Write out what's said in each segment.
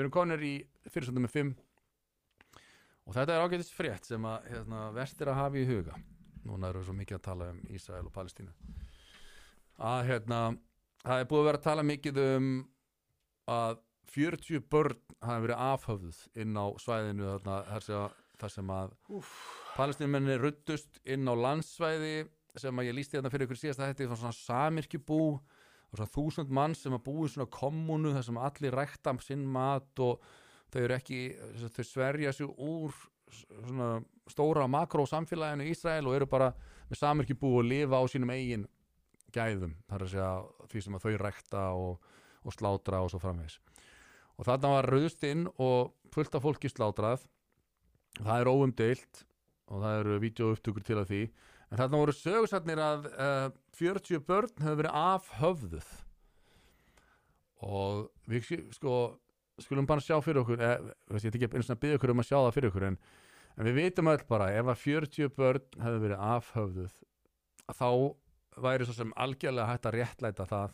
við erum konir í fyrirsöndum með 5 og þetta er ágætis frétt sem að hérna, vestir að hafa í huga. Núna erum við svo mikið að tala um Ísrael og Palestínu. Að hérna það er búið að vera að tala mikið um að 40 börn hafa verið afhöfðuð inn á svæðinu þarna, þar sem að, þar sem að palestínumenni ruttust inn á landsvæði sem að ég lísti þetta fyrir ykkur síðast að þetta er svona samirkjubú og svona þúsund mann sem að búi svona kommunu þar sem allir rækta sinn mat og þau eru ekki þau sverja sig úr svona stóra makró samfélaginu í Ísrael og eru bara með samirkjubú og lifa á sínum eigin gæðum þar að segja því sem að þau rækta og, og slátra og svo framvegis. Og þarna var rauðst inn og fullt af fólki slátrað. Það er óumdeilt og það eru vídeoupptökur til að því en þarna voru sögursatnir að uh, 40 börn hefur verið afhöfðuð. Og við sko skulum bara sjá fyrir okkur eh, ég er ekki eins og að byggja okkur um að sjá það fyrir okkur en, en við vitum öll bara ef að 40 börn hefur verið afhöfðuð þá væri svo sem algjörlega hægt að réttlæta það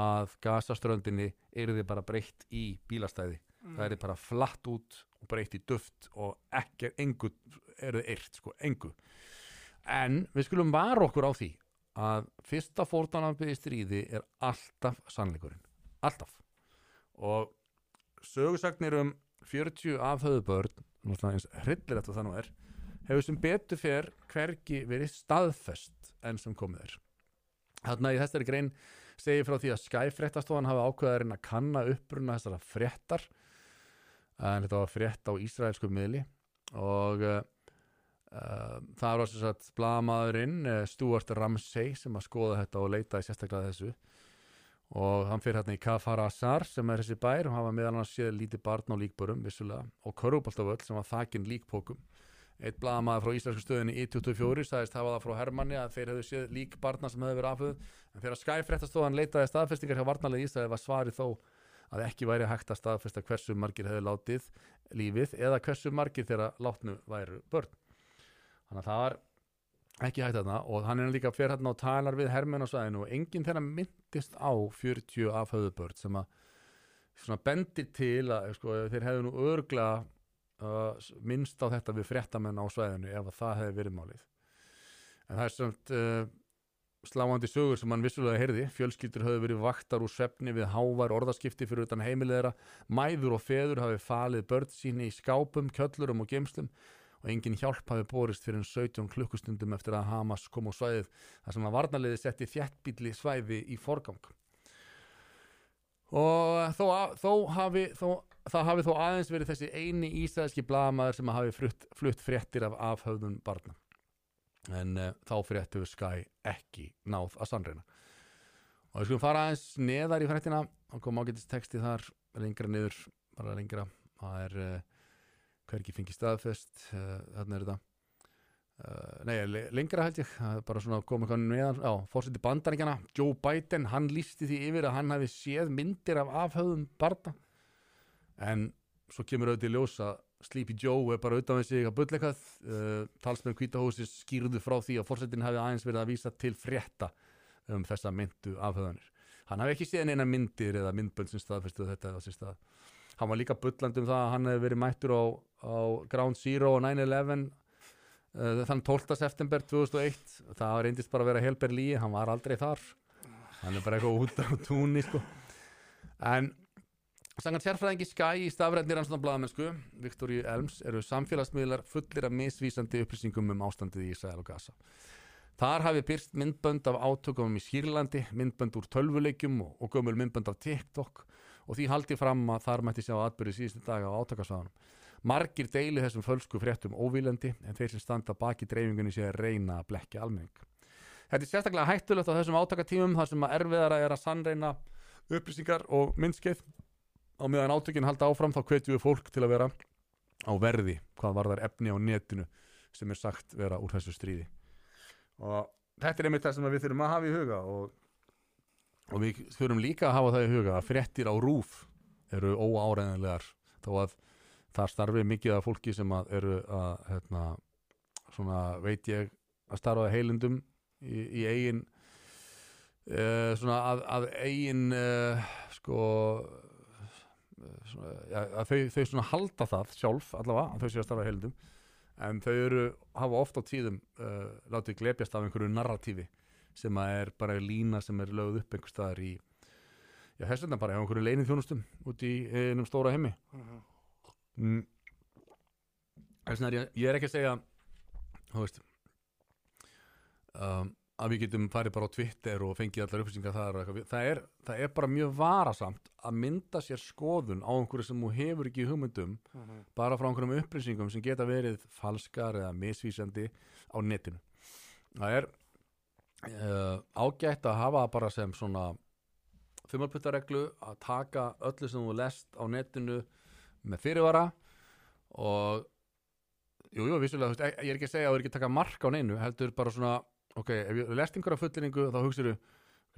að gasaströndinni eru þið bara breytt í bílastæði. Það er bara flatt út og breytt í duft og ekki, engu eru þið eirt, sko, engu en við skulum vara okkur á því að fyrsta fórtanambið í stríði er alltaf sannleikurinn. Alltaf. Og sögursagnir um 40 afhauðu börn eins hryllir þetta það nú er hefur sem betur fer hvergi verið staðfest enn sem komið er. Þarna í þessari grein segir frá því að Sky-fréttastofan hafa ákveðarinn að kanna uppruna þessara fréttar. En þetta var frétt á Ísraelsku miðli. Og uh, það var þess að blamaðurinn uh, Stuart Ramsey sem að skoða þetta og leita í sérstaklega þessu. Og hann fyrir hérna í Kafar Azar sem er þessi bær og hafa meðal hann séð lítið barn á líkbörum vissulega og Körubaltavöll sem var þakin líkpókum eitt blaðamaður frá Íslandsku stöðinni í 24 sagðist hafa það frá Hermanni að þeir hefðu séð lík barna sem hefðu verið afhugð en þegar Sky-fréttastofan leitaði staðfestingar hjá varnarlega Ísraði var svarið þó að ekki væri hægt að staðfesta hversu margir hefðu látið lífið eða hversu margir þeirra látnu væru börn þannig að það var ekki hægt þarna og hann er líka fyrir hérna og talar við hermenn á svæðinu og enginn þeirra myndist á 40 afhauðu börn sem að bendir til að sko, þeir hefðu nú örgla uh, minnst á þetta við fréttamenn á svæðinu ef það hefði verið málið. En það er samt uh, sláandi sögur sem hann vissulega heyrði. Fjölskyldur höfðu verið vaktar úr svefni við hávar orðaskipti fyrir utan heimilegara mæður og feður hafi falið börn síni í skápum, kjöllurum og gemslum og engin hjálp hafi borist fyrir 17 klukkustundum eftir að Hamas kom á svæðið þar sem að varnarliði setti þjættbíli svæði í forgang. Og þó, þó hafi þó, það hafi þó aðeins verið þessi eini ísæðiski blagamæður sem hafi flutt, flutt fréttir af afhauðun barna. En uh, þá fréttu Sky ekki náð að sannreina og við skulum fara aðeins neðar í fréttina og koma ágætist texti þar lengra niður, bara lengra. Það er uh, hverki fengi staðfest uh, þarna er þetta. Uh, nei, lengra held ég bara svona komið kannu meðan á fórseti bandaríkjana, Joe Biden hann lísti því yfir að hann hafi séð myndir af afhauðum barna. En svo kemur auðvitað í ljós að Sleepy Joe er bara auðvitað með sig að bulleikað uh, talsmenn kvítahósis skýrðu frá því að fórsetin hafi aðeins verið að vísa til frétta um þessa myndu afhauðanir hann hafi ekki séð neina myndir eða myndböld sem staðfestu þetta á sér stað hann var líka bulland um það að hann hefði verið mættur á, á Ground Zero og 9-11 þann 12. september 2001 það reyndist bara að vera Helber Lí hann var aldrei þar hann er bara eitthvað út á túnni sko. en Sangan sérfræðingi Skye í stafræðni rannsóna bladamennsku Viktoríu Elms eru samfélagsmiðlar fullir af misvísandi upplýsingum um ástandið í Ísrael og Gaza Þar hafi byrst myndbönd af átökum í Sýrlandi, myndbönd úr tölvuleikjum og, og gömul myndbönd af TikTok og því haldi fram að þar mætti sjá atbyrju síðustu daga á átakasvæðanum Margir deili þessum fölsku fréttum óvílandi en þeir sem standa baki dreifingunni sé að reyna að blekja almenning. Þetta er sérstaklega hættulegt á þessum átakatímum þar sem að erfiðara er að sannreina upplýsingar og myndskeið á meðan átökinn halda áfram þá hvetjum við fólk til að vera á verði hvað var þar efni á netinu sem er sagt vera úr þessu stríði. Og þetta er einmitt það sem við þurfum að hafa í huga og, og við þurfum líka að hafa það í huga að fréttir á rúf eru óáreðanlegar þó að þar starfi mikið af fólki sem að eru að hérna, svona veit ég að starfa heilundum í, í eigin uh, svona að, að eigin uh, sko svona, ja, að þau, þau svona halda það sjálf allavega, að þau séu að starfa heildum en þau eru, hafa oft á tíðum uh, látið glepjast af einhverju narratífi sem að er bara lína sem er lögð upp einhver staðar í já, þess vegna bara, hjá einhverju leinið þjónustum út í einum stóra heimi Mhm. mm. þess vegna er ég, ég er ekki að segja þú veist um, að við getum farið bara á Twitter og fengið allar upplýsingar þar það er, það er bara mjög varasamt að mynda sér skoðun á einhverju sem þú hefur ekki hugmyndum Mhm. bara frá einhverjum upplýsingum sem geta verið falskar eða misvísandi á netinu það er uh, ágætt að hafa það bara sem svona þumalputtareglu að taka öllu sem þú lest á netinu með fyrirvara og jú, jú, vissulega, þú veist, ég er ekki að segja að þú er ekki að taka mark á neinu, heldur bara svona ok, ef ég lest einhverja fullinningu þá hugsaðu,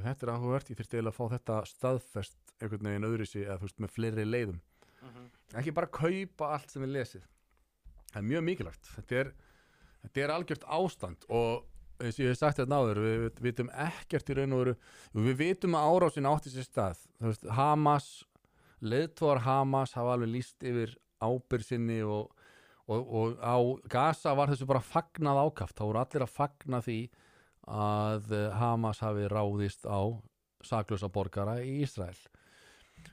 þetta er áhugavert ég þyrfti eiginlega að fá þetta staðfest einhvern veginn öðru sig, eða þú veist, með fleiri leiðum. Mhm. ekki bara kaupa allt sem við lesið. Það er mjög mikilvægt. Þetta er, þetta er algjört ástand og eins og ég hef sagt þetta náður við, vitum ekkert í raun og veru við vitum að árásin átti sér stað. Þú veist, Hamas leiðtóðar Hamas hafa alveg líst yfir ábyrð sinni og, og, og á Gaza var þessu bara fagnað ákaft. Þá voru allir að fagna því að eh, Hamas hafi ráðist á saklösa borgara í Ísrael.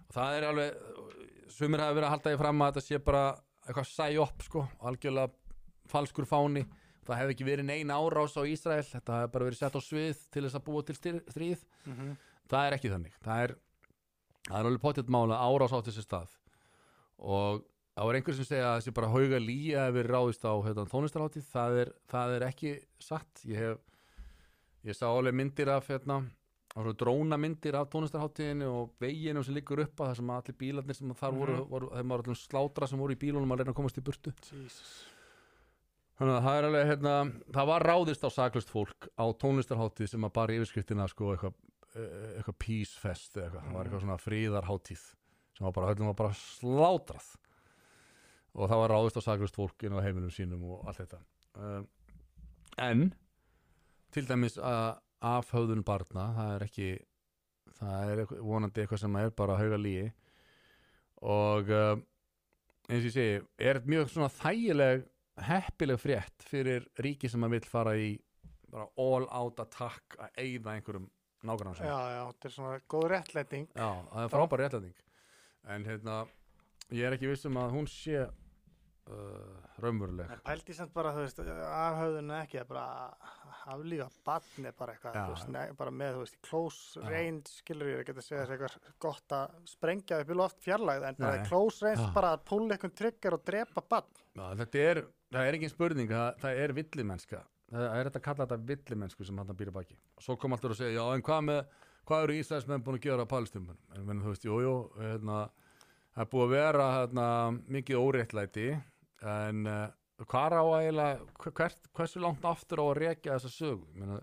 Og það er alveg sumir hafi verið að halda því fram að þetta sé bara eitthvað sæjopp sko, algjörlega falskur fáni það hefði ekki verið neina árás á Ísrael þetta hefði bara verið sett á svið til þess að búa til stríð Mhm. það er ekki þannig það er, það er alveg potið mála árás á þessi stað og það var einhver sem segja að þessi bara hauga lýja hefur ráðist á hérna, tónlistarháttið það er, það er ekki satt ég hef ég sá alveg myndir af hérna, á svo dróna myndir af tónlistarháttiðinu og veginum sem liggur upp að það sem allir bílarnir sem þar voru, Mhm. voru þeim var allir slátra sem voru í bílunum að reyna að komast í burtu Jesus. Þannig að það er alveg, hérna, það var ráðist á saklust fólk á tónlistarháttið sem að bara yfirskriftina sko eitthvað eh, eitthvað peace fest eða eitthvað, það var eitthvað svona fríðarháttið sem var bara, öllum var bara slátrað. Og það var ráðist á saklust fólk inn á heiminum sínum og allt þetta. Um, en til dæmis að afhauðun barna, það er ekki það er vonandi eitthvað sem er bara hauga líi og um, eins og ég segi, er mjög svona þægileg heppileg frétt fyrir ríki sem að vill fara í bara all out attack að eyða einhverjum nágrann Já, já, þetta er svona góð réttlæting. Já, það er frábær réttlæting. En hérna, ég er ekki viss um að hún sé uh, raunveruleg. En pældi samt bara, þú veist, afhauðinu ekki, er bara aflífa barn er bara eitthvað, þú veist, bara með, þú veist, í close range, skilur ég, geta að segja þess eitthvað gott að sprengja upp í loft fjarlægð, en bara Nei. í close range, Já. bara að púla eitthvað trigger og drepa barn. Þetta er, það er engin spurning það, það er villimennska. Það er þetta að kalla þetta villimennsku sem hann býr að baki. Og svo kom alltaf að segja, já en hvað með hvað eru Íslandsmenn búin að gera á palestumum en menn, þú veist, jú, jú hérna, það er búið að vera hérna, mikið óréttlæti en uh, hvað á að eiginlega hvert, hversu langt aftur á að rekja þessa sögu? Ég meina,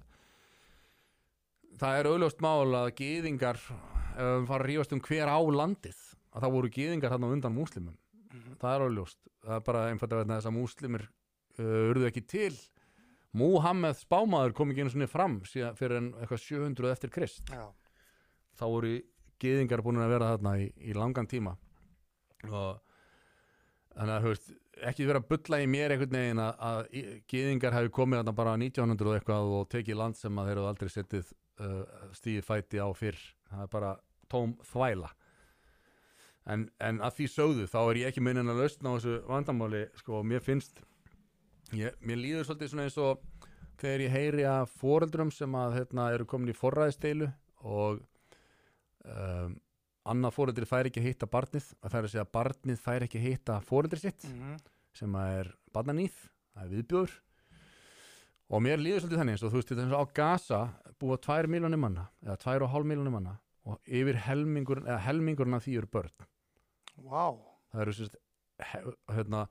það er auðljóst mál að gýðingar við fara að rífast um hver á landið að það voru gýðingar hann á undan múslimum. Það er auðljóst það er bara einfalda vegna þess að múslimir uh, urðu ekki til. Múhammed spámaður kom ekki einu svona fram síðan fyrir en eitthvað 700 eftir Krist. Já, þá voru gýðingar búin að vera þarna í, í langan tíma. Og þannig að veist, ekki vera að bulla í mér einhvern veginn að, að gýðingar hefði komið þarna bara 1900 og eitthvað og tekið land sem að þeir eru aldrei settið uh, stíði fæti á fyrr. Það er bara tóm þvæla. En, en að því sögðu þá er ég ekki meinin að lausna á þessu vandamáli sko, mér finnst ég, mér líður svolítið svona eins og þegar ég heyri að foreldrum sem að hérna, eru komin í forræðisteilu og um, annað foreldri fær ekki að hitta barnið að það er að segja að barnið fær ekki að hitta foreldri sitt mm sem að er barnanýð, það er viðbjóður. Og mér líður svolítið þannig eins og þú veist, þetta á Gaza búa 2 miljónir manna, eða 2,5 miljónir manna og yfir helmingur af því eru börn. Vá, það eru sérst hérna,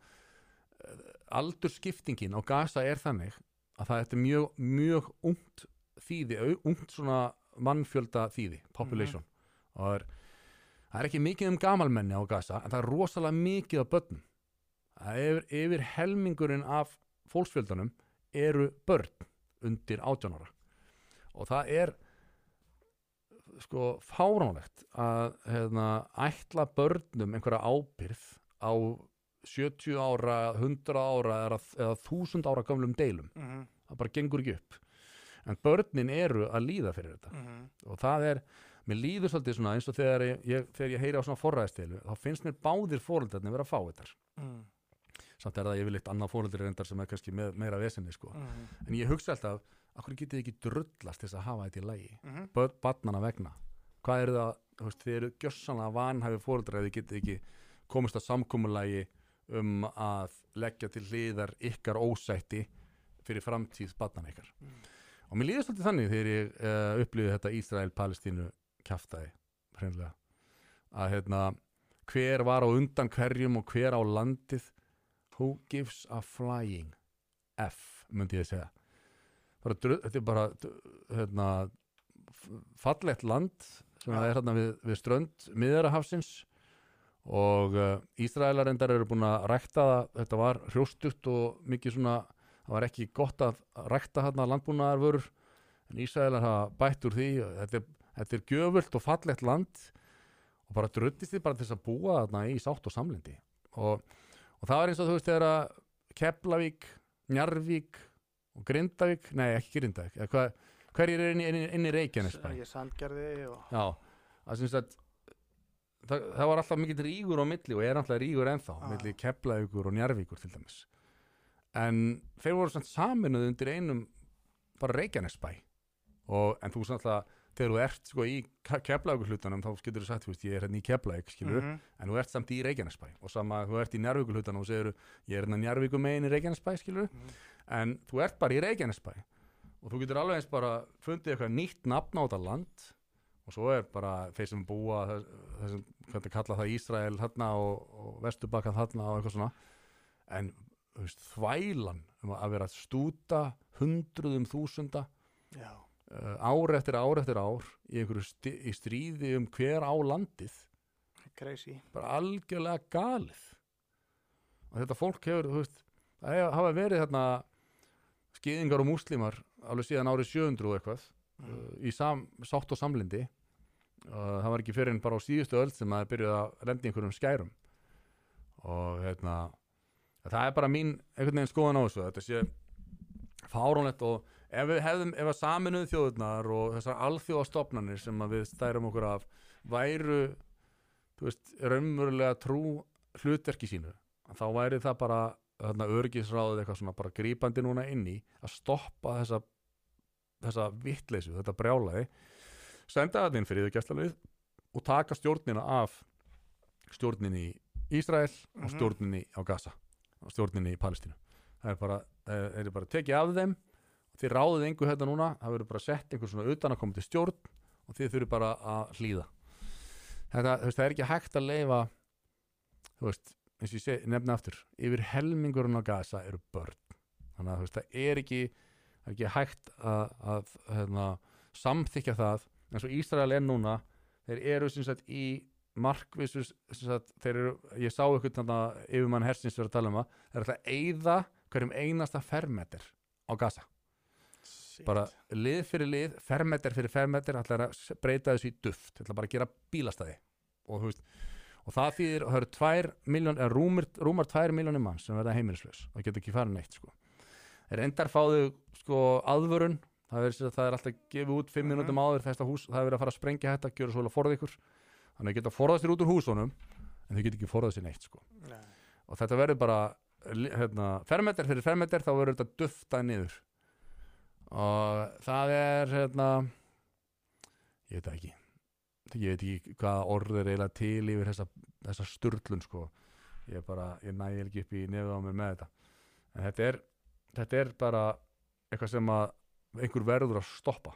aldurskiptingin á Gaza er þannig að það er mjög, mjög ungt þýði, ungt svona mannfjölda þýði, population. Og það er, það er ekki mikið um gamalmenni á Gaza en það er rosalega mikið af börnum. Það er yfir helmingurinn af fólksfjöldanum eru börn undir 18 ára. Og það er sko fáránlegt að hérna, ætla börnum einhverja ábyrð á 70 ára, 100 ára eða, eða 1000 ára gamlum deilum. Mhm, það bara gengur ekki upp. En börnin eru að líða fyrir þetta. Mhm, og það er, mér líður svolítið svona eins og þegar ég, ég, þegar ég heyri á svona forræðstilu þá finnst mér báðir fóröldarnir vera að fá þetta mhm, samt er það yfirleitt annað fóröldur reyndar sem er kannski með, meira vesenni sko. mhm, en ég hugsa alltaf, akkur getið þið ekki drullast til þess að hafa þetta í lagi mhm. börn, barnana vegna hvað eru það, þið eru gjössanlega vanhæfi fóreldrar ef þið getið ekki komist að samkomulagi um að leggja til hliðar ykkar ósætti fyrir framtíð barnana ykkar Mm. og mér líður svolítið þannig þegar ég uh, upplýði þetta Ísrael-Palestínu kjaftaði hreinlega. Að hérna hver var á undan hverjum og hver á landið? Who gives a flying F myndi ég segja. Bara, þetta er bara hérna, fallegt land sem það er hérna við, við strönd miðarahafsins og uh, Ísraelarendar eru búin að rækta þetta var hrjóstugt og mikið svona, það var ekki gott að rækta hérna landbúnaðarvörur en Ísraelar hafa bætt úr því þetta er, þetta er gjöfult og fallegt land og bara druttist þið bara til þess að búa þarna í sátt og samlindi og, og það var eins og þú veist þegar að Keflavík, Njarvík og Grindavík, nei ekki Grindavík hvað, hverjir er inn í, inn í, Reykjanesbæ? Ég sandgerði og Já, það syns að það, það var alltaf mikill rígur á milli og er alltaf rígur ennþá, Ah. milli Keflavíkur og Njarvíkur til dæmis. En þeir voru samt saminuð undir einum bara Reykjanesbæ. Og, en þú samt alltaf þegar þú ert sko í Keflavíkur hlutanum þá getur þú sagt, þú veist, ég er hérna í Keflavík skilur, Mhm, en þú ert samt í Reykjanesbæ. Og sama, þú ert í Njarvíkur hlutanum og segir ég er hérna Njarvíkur megin í Reykjanesbæ skilur, mhm. en þú ert bara í Reykjanesbæ. Og þú getur alveg eins bara fundið eitthvað nýtt nafn á þetta land og svo er bara þeir sem búa þessum, hvað það kalla það Ísrael þarna og, og Vesturbakkan þarna og eitthvað svona. En veist, þvælan um að vera að stúta hundruðum þúsunda Já, ár eftir ár eftir ár í sti, í stríði um hver á landið. Crazy. Bara algjörlega galið. Og þetta fólk hefur veist, það hef- hafa verið þarna skýðingar og múslimar alveg síðan árið 700 og eitthvað uh, í sam, sátt og samlindi uh, það var ekki fyrir en bara á síðustu öll sem það byrjuði að lenda í einhverjum skærum. Og hérna það er bara mín einhvern veginn skoðan á þessu þetta sé fáránlegt og ef við hefðum, ef að saminuð þjóðurnar og þessar alþjóðastofnanir sem við stærum okkur af væru þú veist, raunverulega trú hlutverki sínu þá væri það bara þarna örgisráðið eitthvað svona bara grípandi núna inn í að stoppa þessa þessa vittleysu, þetta brjálaði senda það inn fyrir þau gæstalið og taka stjórnina af stjórninni í Ísrael og Mhm. stjórninni á Gaza og stjórninni í Palestínu það er bara, það er bara tekið af þeim þið ráðið engu þetta núna það verður bara sett einhver svona utanakomandi stjórn og þið þurfið bara að hlýða. Þetta, veist, það er ekki hægt að leifa þú veist, eins og ég seg, nefna aftur yfir helmingurinn á Gaza eru börn. Þannig að veist, það er ekki er ekki hægt að, að hérna, samþykja það. Eins og Ísrael er núna þeir eru sem sagt í sagt, þeir eru, ég sá ykkur þannig að yfirmann hersins verið að tala um það þeir eru alltaf að eyða hverjum einasta fermeter á Gaza Shit. bara lið fyrir lið, fermeter fyrir fermeter ætlar að breyta þessu í duft ætlar bara að gera bílastæði og, veist, og það þýðir, það eru tvær miljón, eða rúmur, rúmar tvær miljónir mann sem verða heimilislaus, það getur ekki farið neitt sko. þeir endar fáðu sko aðvörun, það er, það er alltaf gefið út fimm Mhm. minútum áður þetta hús, það er verið að fara að sprengja þetta, gjöra svo að forða ykkur þannig að geta forðað sér út úr húsunum en þau geta ekki forðað sér neitt sko Nei. og þetta verður bara hérna, fermeter fyrir fermeter þá verður þetta duftað niður og það er hérna ég veit ekki. Ég veit ekki hvaða orð er eiginlega til yfir þessa, þessa sturlun sko. Ég er bara, ég næði ekki upp í nefið á mér með þetta. En þetta er þetta er bara eitthvað sem að einhver verður að stoppa